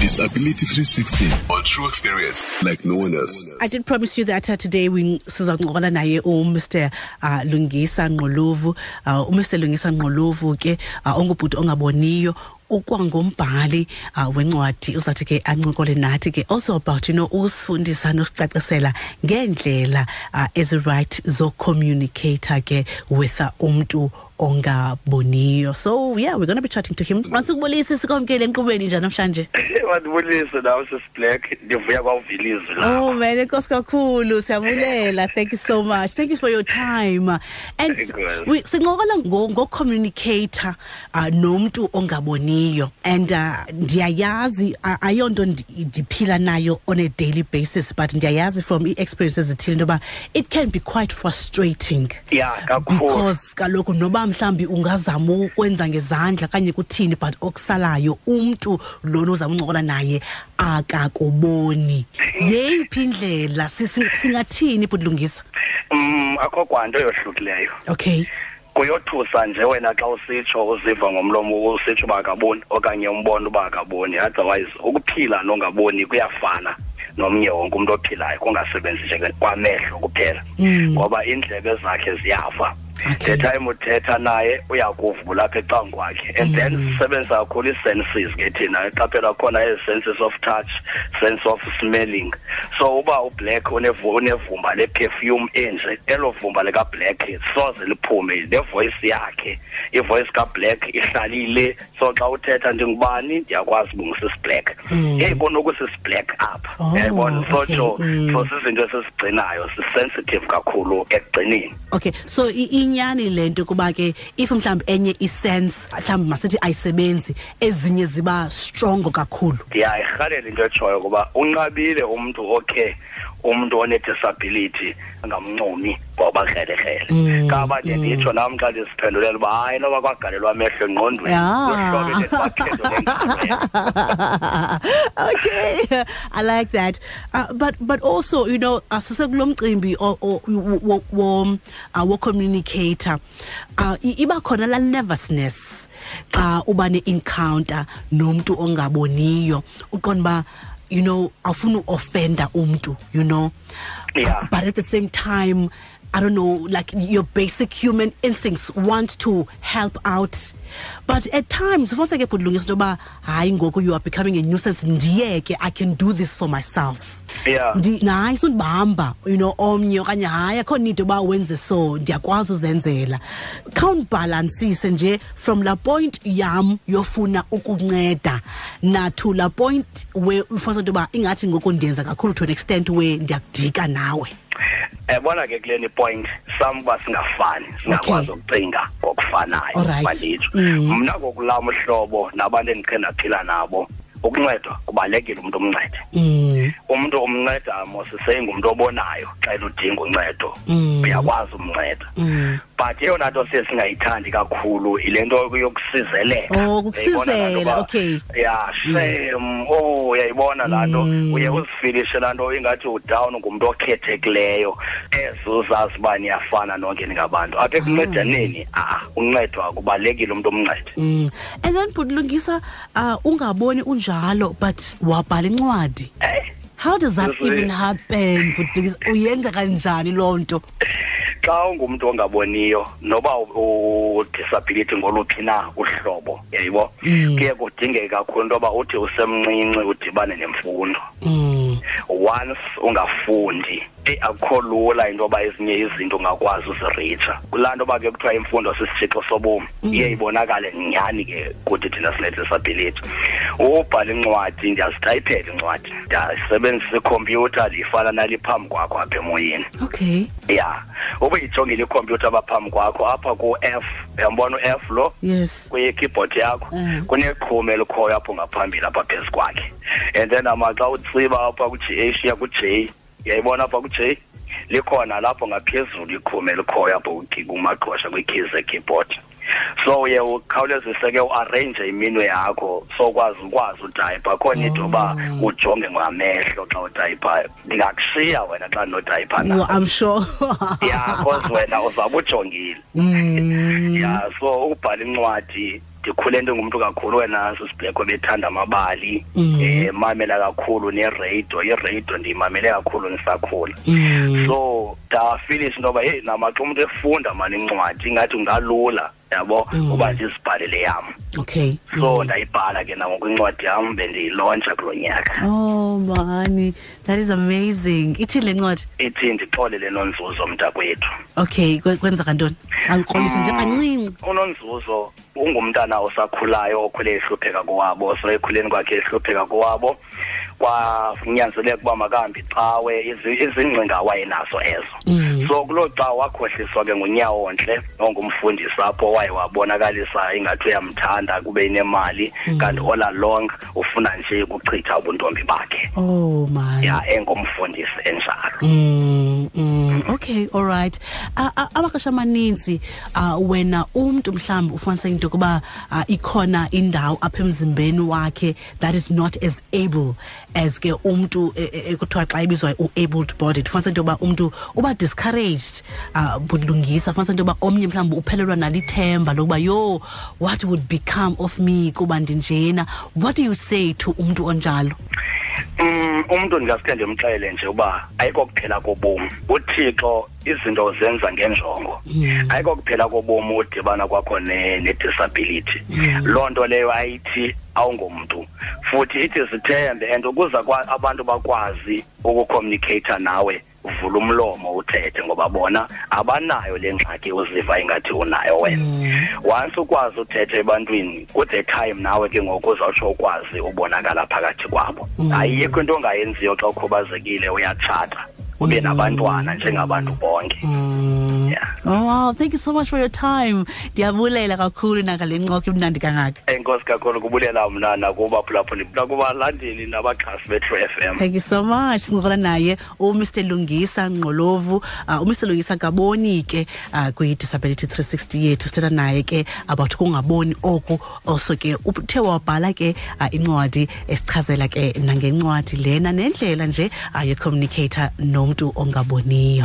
Disability 360 on true experience like no one else. I did promise you that uh, today we sizancokola naye uMr uh, Lungisa Nqolovu uh, uMr Lungisa Nqolovu ke uh, ongubhuti ongaboniyo ukwangombhali uh, wencwadi uzathi ke ancokole nathi ke also about you know usifundisa nosicacisela ngeendlela uh, ezi right zo communicator ke with uh, umntu ongaboniyo so yeah we're going to be chatting to him masukubulisa sikwamkele enkqubeni nje namhlanje mandibulise nawe sisiblack ndivuya kwawuvilizwe Oh man, enkosi kakhulu. Siyabulela. Thank you so much. Thank you for your time. And sincokola we sinqokola ngo ngo communicator uh, nomuntu ongaboniyo and uh, ndiyayazi uh, ayonto ndi- ndiphila nayo on a daily basis but ndiyayazi from i experiences ezithile ndoba it can be quite frustrating. ya kakhulu. Because kaloku noba mhlambi ungazama ukwenza ngezandla kanye kuthini but okusalayo umntu lona uzama uncokola naye akakuboni. Yeyiphi indlela? Si- si- singathini bhutlungisa um akho kwanto yohlukileyo. Okay. Kuyothusa nje wena xa usitsho uziva ngomlomo usitsho uba akaboni okanye umbona uba akaboni otherwise ukuphila nongaboni kuyafana nomnye wonke umuntu ophilayo kungasebenzi nje kwamehlo kuphela. Ngoba iindlebe zakhe ziyafa. Okay. the time uthetha naye uyakuvula apha ecangu kwakhe and then sisebenzisa kakhulu ii-senses ke thina. Qaphela khona ezi-senses of touch sense of smelling. So uba ublack unevu- unevumba leperfume enje elo vumba likablack soze liphume nevoice yakhe. Ivoice kablack ihlalile. So xa uthetha ndingubani? Ndiyakwazi uba ngusisiblack yeyi kunokusisiblack apha. Oh, yayibona? So okay. tsho Mm. so sizinto esisigcinayo sisensitive kakhulu ekugcineni. Okay. So i- inyani lento kuba ke if mhlawumbi enye isense mhlawumbi masithi ayisebenzi ezinye ziba strong kakhulu. Ndiyayirhalela into etshoyo kuba unqabile umntu okhe umntu onedisability kaba nam xa ndiziphendulela uba hayi noba kwagalelwa amehlo okay i like that. Uh, but but also you know asisekulo mcimbi uh, wocommunicator. Uh, iba khona la nervousness xa uba ne-encounter nomntu ongaboniyo. Uqonda uba you know awufuna offenda umuntu you know Yeah. but at the same time I don't know, like your basic human instincts want to help out. But at times, once I get put yoba hayi ngoku you are becoming a nuisance I can do this for myself. Yeah. Ndi hayi sundibamba, you know, omnye okanye hayi akho need uba wenze so, ndiyakwazi uzenzela. Counterbalancise nje from la point yam yofuna ukunceda na to la point where ufasa uba ingathi ngoku ndiyenza kakhulu to an extent where ndiyakudika nawe. yabona ke kuleni point sam uba singafani singakwazi Okay. ukucinga ngokufanayo Alright. manditsho Mhm. mna ngokulama uhlobo nabantu endiqhe ndaphila nabo ukuncedwa kubalulekile umntu umncede Mm. umntu umnceda mosiseyingumntu obonayo xa eludinga uncedo Mm. uyakwazi umnceda Mm. but eyona nto siye singayithandi kakhulu yile nto yokusizelela Oh, Uyayibona laa nto ukusizela, uba, okay. ya shame oh uyayibona laa nto Mm. uye uzifilishe laa nto ingathi udown ngumntu okhethekileyo ezo uzazi uba niyafana nonke ningabantu apha ekuncedyaneni ah uncedwa kubalulekile umntu umncede Mm. And then Bhutlungisa uh ungaboni unjalo but wabhala incwadi. Eh, How does that Yes, even eh. happen? Bhutlungisa uyenza kanjani lonto? xa ungumntu ongaboniyo noba udisability ngoluphi na uhlobo yayibo Mm. kuye kudingeke kakhulu into yoba uthi usemncinci udibane nemfundo Mm. once ungafundi eyi akukho lula into yoba ezinye izinto ungakwazi uziritsha. Kulaa nto yoba ke kuthiwa imfundo sisitshixo sobomi iye ibonakale nyhani ke kuthi thina sinedisability ubhala incwadi ndiyazitayipela incwadi. Ndiyasebenzisa ikhompyutha ndiyifana naliphambi kwakho apha emoyeni. Okay. ya ube yijongile ikhompyutha apha phambi kwakho apha ku-f uyambona u-f lo? Yes. kwi-keyboard yakho. Mm. kuneqhuma elikhoyo apho ngaphambili apha phezu kwakhe. And then amaxa utsiba apha ku-g h ya ku-j uyayibona apha ku-j likhona lapho ngaphezulu ikhume elikhoyo apho kumaqhosha kwi-keys e-keyboard. So uye ukhawulezise ke uarrange iminwe yakho sokwazi ukwazi utayipha akho need uba ujonge ngamehlo xa utayiphayo ndingakushiya wena xa ndinotayipha Well, I'm sure. ya cause wena uzawube ujongile. Mm. ya so ukubhala incwadi ndikhule ndingumntu kakhulu wena sisibhekwe bethanda amabali. Eh mamela kakhulu neradio iradio ndiyimamele kakhulu ndisakhula. So ndafilish into yoba heyi namaxa umuntu efunda mani incwadi ingathi ungalula yabo? Uba ndizibhalele yam okay. So ndayibhala ke nangoku incwadi yam bendiyilontsha kulo nyaka. Oh mani. That is amazing. Ithi le ncwadi? Ithi ndixolele nonzuzo mntakwethu. Okay kwe- kwenzeka ntoni awuxolise nje kancinci. Unonzuzo ungumntana osakhulayo okhule ehlupheka kowabo so ekhuleni kwakhe ehlupheka kowabo. Kwanyanzeleka uba makahambi cawe izi- izingcinga awayenazo ezo. So kuloo xa wakhohliswa ke ngunyawontle ongumfundisi apho waye wabonakalisa ingathi uyamthanda kube inemali kanti all along ufuna nje ukuchitha ubuntombi bakhe. Oh my. Ya engumfundisi enjalo. Mm, mm, okay all right. A- a- amaxesha amaninzi uh, wena umuntu mhlawumbi ufumanisa into yokuba uh, ikhona indawo apha emzimbeni wakhe that is not as able as ke umntu e- e- ekuthiwa xa ibizwa u-abled bodied. Ufumanisa into yokuba umntu uba discouraged uh, bulungisa ufumanisa into yokuba omnye mhlawumbi uphelelwa nalithemba lokuba yo what would become of me kuba ndinjena? What do you say to umntu onjalo? Mm umuntu ndingaske ndimxelele nje uba ayikokuphela kobomi. Uthixo izinto zenza ngenjongo. Ayikokuphela kobomi udibana kwakho ne- ne-disability. Loo nto leyo ayithi awungomntu. Futhi ithi zithembe and ukuze kwa- abantu bakwazi ukucommunicata nawe vula umlomo uthethe ngoba bona abanayo le ngxaki uziva ingathi unayo wena. Once ukwazi uthetha ebantwini kuthe time nawe ke ngoku uzawutsho ukwazi ubonakala phakathi kwabo. Ayikho into ongayenziyo xa ukhubazekile uyatshata ube nabantwana njengabantu bonke. Yeah Oh wow, thank you so much for your time. Ndiyabulela kakhulu nakale ncoko imnandi kangaka. enkosi kakhulu kubulela mna nakubaphulaphuli nakubalandeli nabaxhasi bethu FM Thank you so much. Sincokola naye uMr Lungisa Ngqolovu, uh, uMr Lungisa Gaboni ke uh, kwi Disability 360 yethu sithetha naye ke about kungaboni oku also ke uthe wabhala ke uh, incwadi esichazela ke nangencwadi lena nendlela nje uh, ye communicator nomuntu ongaboniyo.